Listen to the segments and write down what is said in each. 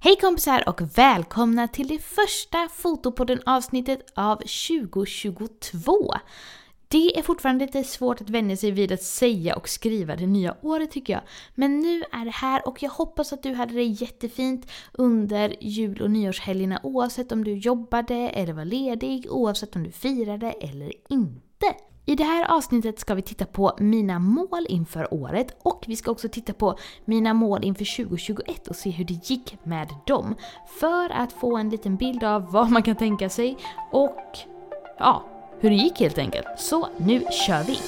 Hej kompisar och välkomna till det första Fotopodden avsnittet av 2022. Det är fortfarande lite svårt att vänja sig vid att säga och skriva det nya året tycker jag. Men nu är det här och jag hoppas att du hade det jättefint under jul och nyårshelgerna oavsett om du jobbade eller var ledig, oavsett om du firade eller inte. I det här avsnittet ska vi titta på mina mål inför året och vi ska också titta på mina mål inför 2021 och se hur det gick med dem. För att få en liten bild av vad man kan tänka sig och ja, hur det gick helt enkelt. Så nu kör vi!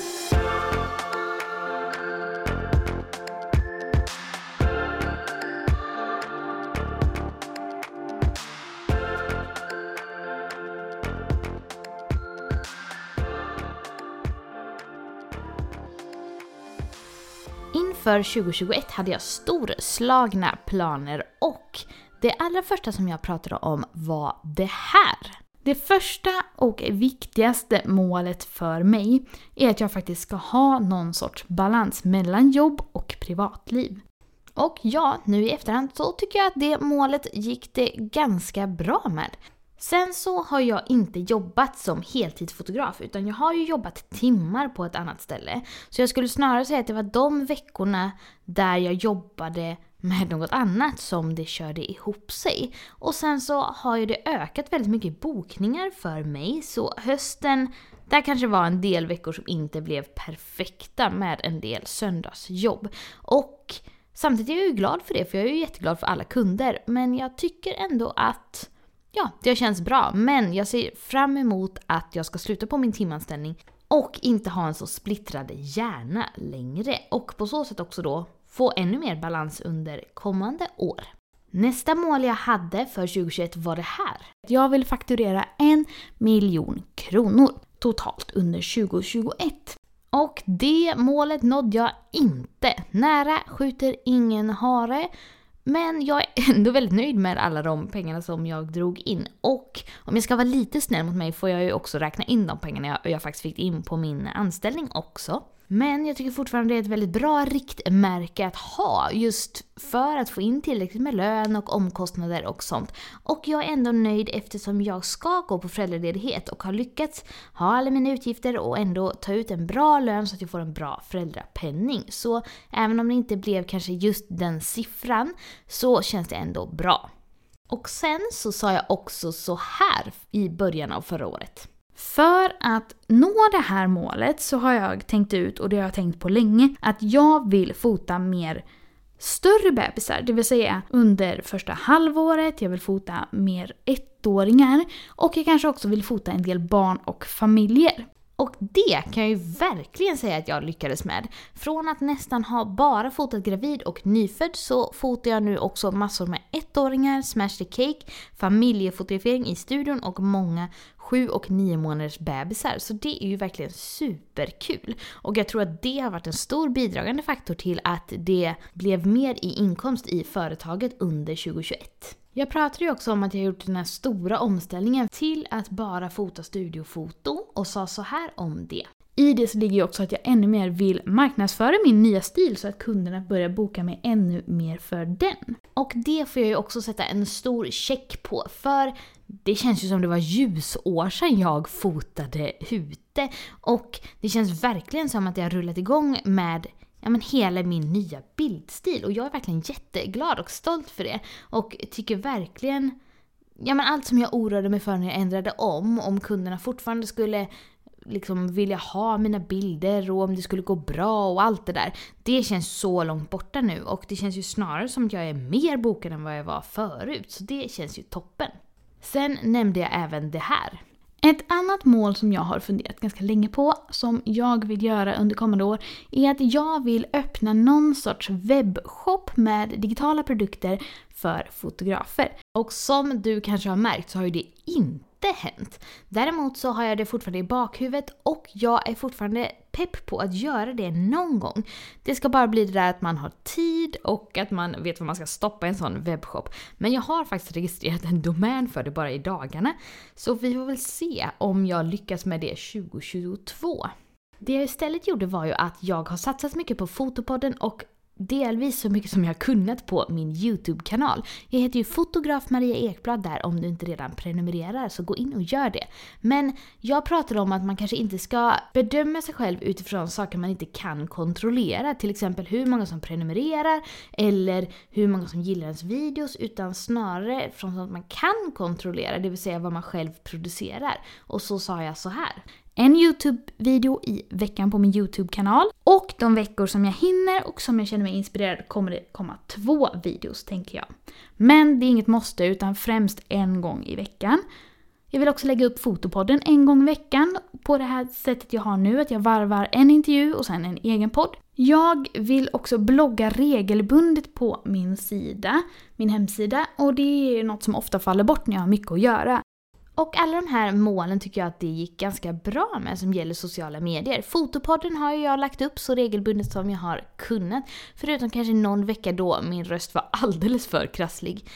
Inför 2021 hade jag storslagna planer och det allra första som jag pratade om var det här. Det första och viktigaste målet för mig är att jag faktiskt ska ha någon sorts balans mellan jobb och privatliv. Och ja, nu i efterhand så tycker jag att det målet gick det ganska bra med. Sen så har jag inte jobbat som heltidsfotograf utan jag har ju jobbat timmar på ett annat ställe. Så jag skulle snarare säga att det var de veckorna där jag jobbade med något annat som det körde ihop sig. Och sen så har ju det ökat väldigt mycket bokningar för mig så hösten där kanske var en del veckor som inte blev perfekta med en del söndagsjobb. Och samtidigt är jag ju glad för det för jag är ju jätteglad för alla kunder men jag tycker ändå att ja, det känns bra. Men jag ser fram emot att jag ska sluta på min timanställning och inte ha en så splittrad hjärna längre. Och på så sätt också då få ännu mer balans under kommande år. Nästa mål jag hade för 2021 var det här. Jag vill fakturera en miljon kronor totalt under 2021. Och det målet nådde jag inte. Nära skjuter ingen hare. Men jag är ändå väldigt nöjd med alla de pengarna som jag drog in. Och om jag ska vara lite snäll mot mig får jag ju också räkna in de pengarna jag, jag faktiskt fick in på min anställning också. Men jag tycker fortfarande det är ett väldigt bra riktmärke att ha just för att få in tillräckligt med lön och omkostnader och sånt. Och jag är ändå nöjd eftersom jag ska gå på föräldraledighet och har lyckats ha alla mina utgifter och ändå ta ut en bra lön så att jag får en bra föräldrapenning. Så även om det inte blev kanske just den siffran så känns det ändå bra. Och sen så sa jag också så här i början av förra året. För att nå det här målet så har jag tänkt ut, och det har jag tänkt på länge, att jag vill fota mer större bebisar, det vill säga under första halvåret, jag vill fota mer ettåringar och jag kanske också vill fota en del barn och familjer. Och det kan jag ju verkligen säga att jag lyckades med. Från att nästan ha bara fotat gravid och nyfödd så fotar jag nu också massor med ettåringar, smash the cake, familjefotografering i studion och många sju och nio månaders bebisar. Så det är ju verkligen superkul. Och jag tror att det har varit en stor bidragande faktor till att det blev mer i inkomst i företaget under 2021. Jag pratade ju också om att jag gjort den här stora omställningen till att bara fota studiofoto och sa så här om det. I det så ligger ju också att jag ännu mer vill marknadsföra min nya stil så att kunderna börjar boka mig ännu mer för den. Och det får jag ju också sätta en stor check på för det känns ju som det var ljusår sedan jag fotade ute. Och det känns verkligen som att jag har rullat igång med ja, men hela min nya bildstil. Och jag är verkligen jätteglad och stolt för det. Och tycker verkligen... Ja men allt som jag oroade mig för när jag ändrade om, om kunderna fortfarande skulle liksom vilja ha mina bilder och om det skulle gå bra och allt det där. Det känns så långt borta nu och det känns ju snarare som att jag är mer bokad än vad jag var förut. Så det känns ju toppen. Sen nämnde jag även det här. Ett annat mål som jag har funderat ganska länge på, som jag vill göra under kommande år, är att jag vill öppna någon sorts webbshop med digitala produkter för fotografer. Och som du kanske har märkt så har ju det inte hänt. Däremot så har jag det fortfarande i bakhuvudet och jag är fortfarande pepp på att göra det någon gång. Det ska bara bli det där att man har tid och att man vet vad man ska stoppa i en sån webbshop. Men jag har faktiskt registrerat en domän för det bara i dagarna. Så vi får väl se om jag lyckas med det 2022. Det jag istället gjorde var ju att jag har satsat mycket på Fotopodden och delvis så mycket som jag har kunnat på min YouTube-kanal. Jag heter ju fotograf Maria Ekblad där om du inte redan prenumererar så gå in och gör det. Men jag pratar om att man kanske inte ska bedöma sig själv utifrån saker man inte kan kontrollera. Till exempel hur många som prenumererar eller hur många som gillar ens videos utan snarare från sånt man kan kontrollera, det vill säga vad man själv producerar. Och så sa jag så här en YouTube-video i veckan på min YouTube-kanal. Och de veckor som jag hinner och som jag känner mig inspirerad kommer det komma två videos tänker jag. Men det är inget måste utan främst en gång i veckan. Jag vill också lägga upp Fotopodden en gång i veckan på det här sättet jag har nu, att jag varvar en intervju och sen en egen podd. Jag vill också blogga regelbundet på min sida, min hemsida, och det är något som ofta faller bort när jag har mycket att göra. Och alla de här målen tycker jag att det gick ganska bra med som gäller sociala medier. Fotopodden har ju jag lagt upp så regelbundet som jag har kunnat. Förutom kanske någon vecka då min röst var alldeles för krasslig.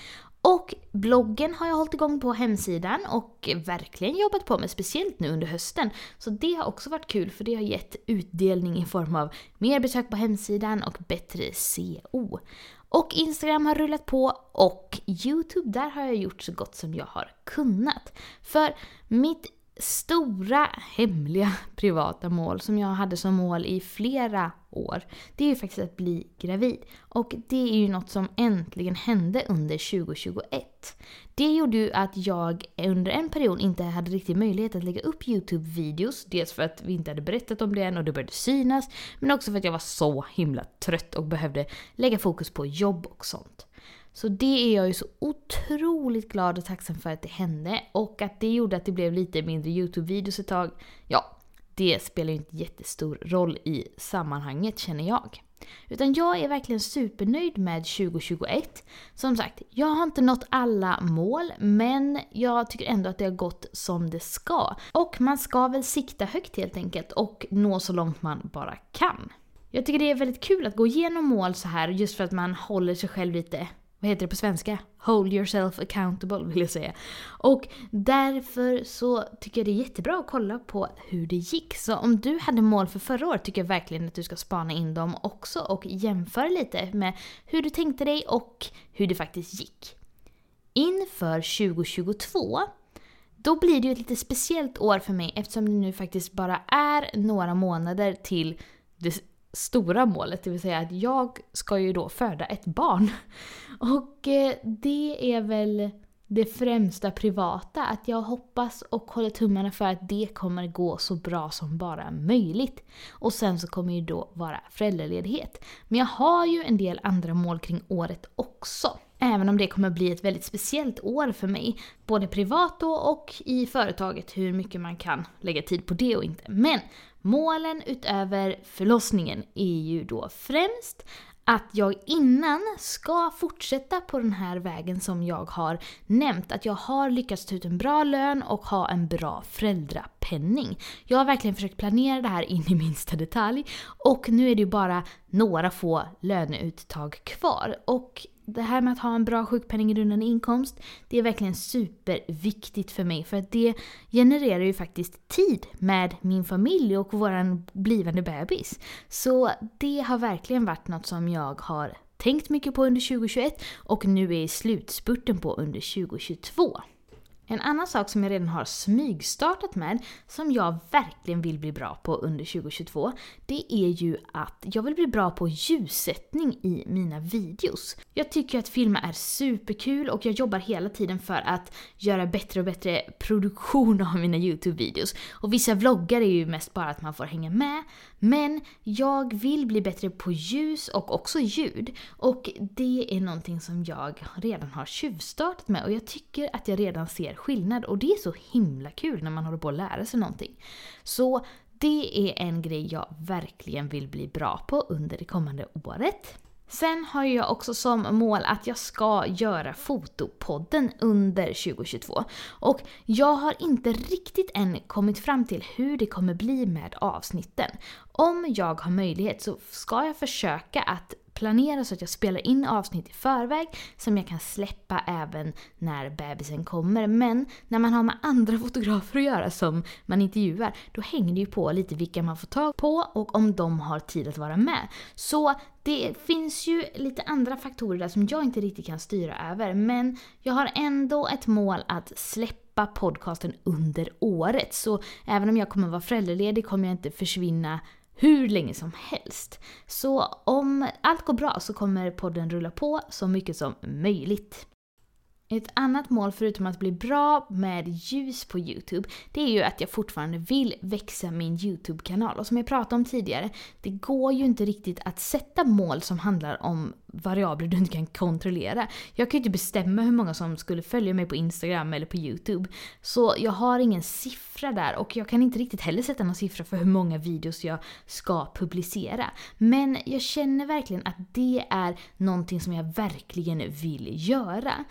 Och bloggen har jag hållit igång på hemsidan och verkligen jobbat på med, speciellt nu under hösten. Så det har också varit kul för det har gett utdelning i form av mer besök på hemsidan och bättre CO. Och Instagram har rullat på och YouTube, där har jag gjort så gott som jag har kunnat. För mitt stora, hemliga, privata mål som jag hade som mål i flera år, det är ju faktiskt att bli gravid. Och det är ju något som äntligen hände under 2021. Det gjorde ju att jag under en period inte hade riktigt möjlighet att lägga upp YouTube-videos. Dels för att vi inte hade berättat om det än och det började synas. Men också för att jag var så himla trött och behövde lägga fokus på jobb och sånt. Så det är jag ju så otroligt glad och tacksam för att det hände. Och att det gjorde att det blev lite mindre YouTube-videos ett tag. Ja, det spelar ju inte jättestor roll i sammanhanget känner jag. Utan jag är verkligen supernöjd med 2021. Som sagt, jag har inte nått alla mål, men jag tycker ändå att det har gått som det ska. Och man ska väl sikta högt helt enkelt och nå så långt man bara kan. Jag tycker det är väldigt kul att gå igenom mål så här just för att man håller sig själv lite vad heter det på svenska? Hold yourself accountable vill jag säga. Och därför så tycker jag det är jättebra att kolla på hur det gick. Så om du hade mål för förra året tycker jag verkligen att du ska spana in dem också och jämföra lite med hur du tänkte dig och hur det faktiskt gick. Inför 2022 då blir det ju ett lite speciellt år för mig eftersom det nu faktiskt bara är några månader till stora målet, det vill säga att jag ska ju då föda ett barn. Och eh, det är väl det främsta privata, att jag hoppas och håller tummarna för att det kommer gå så bra som bara möjligt. Och sen så kommer ju då vara föräldraledighet. Men jag har ju en del andra mål kring året också. Även om det kommer bli ett väldigt speciellt år för mig. Både privat då och i företaget, hur mycket man kan lägga tid på det och inte. Men målen utöver förlossningen är ju då främst att jag innan ska fortsätta på den här vägen som jag har nämnt. Att jag har lyckats ta ut en bra lön och ha en bra föräldrapenning. Jag har verkligen försökt planera det här in i minsta detalj och nu är det ju bara några få löneuttag kvar. Och det här med att ha en bra sjukpenninggrundande inkomst, det är verkligen superviktigt för mig för att det genererar ju faktiskt tid med min familj och våran blivande bebis. Så det har verkligen varit något som jag har tänkt mycket på under 2021 och nu är i slutspurten på under 2022. En annan sak som jag redan har smygstartat med, som jag verkligen vill bli bra på under 2022, det är ju att jag vill bli bra på ljussättning i mina videos. Jag tycker att filma är superkul och jag jobbar hela tiden för att göra bättre och bättre produktion av mina YouTube-videos. Och vissa vloggar är ju mest bara att man får hänga med, men jag vill bli bättre på ljus och också ljud. Och det är någonting som jag redan har tjuvstartat med och jag tycker att jag redan ser skillnad. Och det är så himla kul när man håller på att lära sig någonting. Så det är en grej jag verkligen vill bli bra på under det kommande året. Sen har jag också som mål att jag ska göra Fotopodden under 2022. Och jag har inte riktigt än kommit fram till hur det kommer bli med avsnitten. Om jag har möjlighet så ska jag försöka att planera så att jag spelar in avsnitt i förväg som jag kan släppa även när bebisen kommer. Men när man har med andra fotografer att göra som man intervjuar, då hänger det ju på lite vilka man får tag på och om de har tid att vara med. Så det finns ju lite andra faktorer där som jag inte riktigt kan styra över, men jag har ändå ett mål att släppa podcasten under året. Så även om jag kommer vara föräldraledig kommer jag inte försvinna hur länge som helst. Så om allt går bra så kommer podden rulla på så mycket som möjligt. Ett annat mål förutom att bli bra med ljus på YouTube, det är ju att jag fortfarande vill växa min YouTube-kanal. Och som jag pratade om tidigare, det går ju inte riktigt att sätta mål som handlar om variabler du inte kan kontrollera. Jag kan ju inte bestämma hur många som skulle följa mig på Instagram eller på YouTube. Så jag har ingen siffra där och jag kan inte riktigt heller sätta någon siffra för hur många videos jag ska publicera. Men jag känner verkligen att det är någonting som jag verkligen vill göra.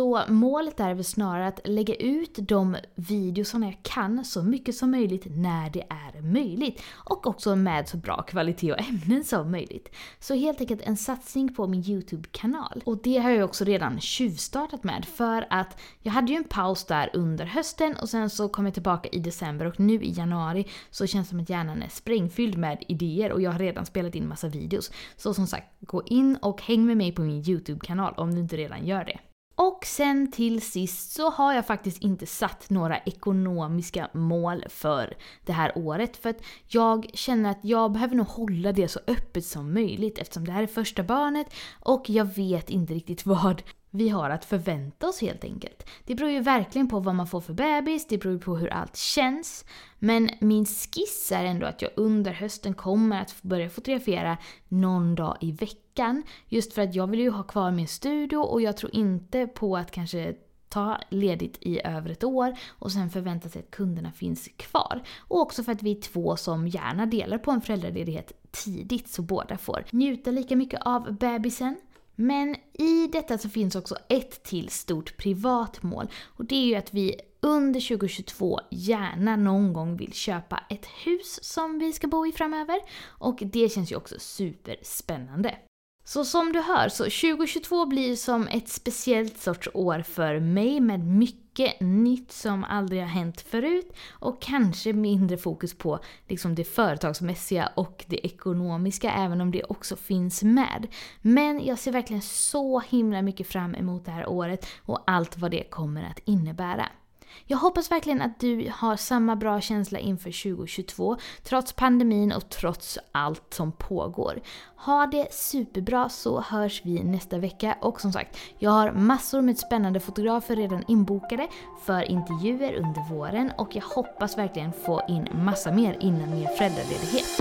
Så målet är väl snarare att lägga ut de videosarna jag kan så mycket som möjligt när det är möjligt. Och också med så bra kvalitet och ämnen som möjligt. Så helt enkelt en satsning på min YouTube-kanal. Och det har jag också redan tjuvstartat med för att jag hade ju en paus där under hösten och sen så kom jag tillbaka i december och nu i januari så känns det som att hjärnan är sprängfylld med idéer och jag har redan spelat in massa videos. Så som sagt, gå in och häng med mig på min YouTube-kanal om du inte redan gör det. Och sen till sist så har jag faktiskt inte satt några ekonomiska mål för det här året. För att jag känner att jag behöver nog hålla det så öppet som möjligt eftersom det här är första barnet och jag vet inte riktigt vad vi har att förvänta oss helt enkelt. Det beror ju verkligen på vad man får för bebis, det beror på hur allt känns. Men min skiss är ändå att jag under hösten kommer att börja fotografera någon dag i veckan. Just för att jag vill ju ha kvar min studio och jag tror inte på att kanske ta ledigt i över ett år och sen förvänta sig att kunderna finns kvar. Och också för att vi är två som gärna delar på en föräldraledighet tidigt så båda får njuta lika mycket av bebisen men i detta så finns också ett till stort privat mål och det är ju att vi under 2022 gärna någon gång vill köpa ett hus som vi ska bo i framöver och det känns ju också superspännande. Så som du hör, så 2022 blir som ett speciellt sorts år för mig med mycket nytt som aldrig har hänt förut och kanske mindre fokus på liksom det företagsmässiga och det ekonomiska även om det också finns med. Men jag ser verkligen så himla mycket fram emot det här året och allt vad det kommer att innebära. Jag hoppas verkligen att du har samma bra känsla inför 2022, trots pandemin och trots allt som pågår. Ha det superbra så hörs vi nästa vecka och som sagt, jag har massor med spännande fotografer redan inbokade för intervjuer under våren och jag hoppas verkligen få in massa mer innan min föräldraledighet.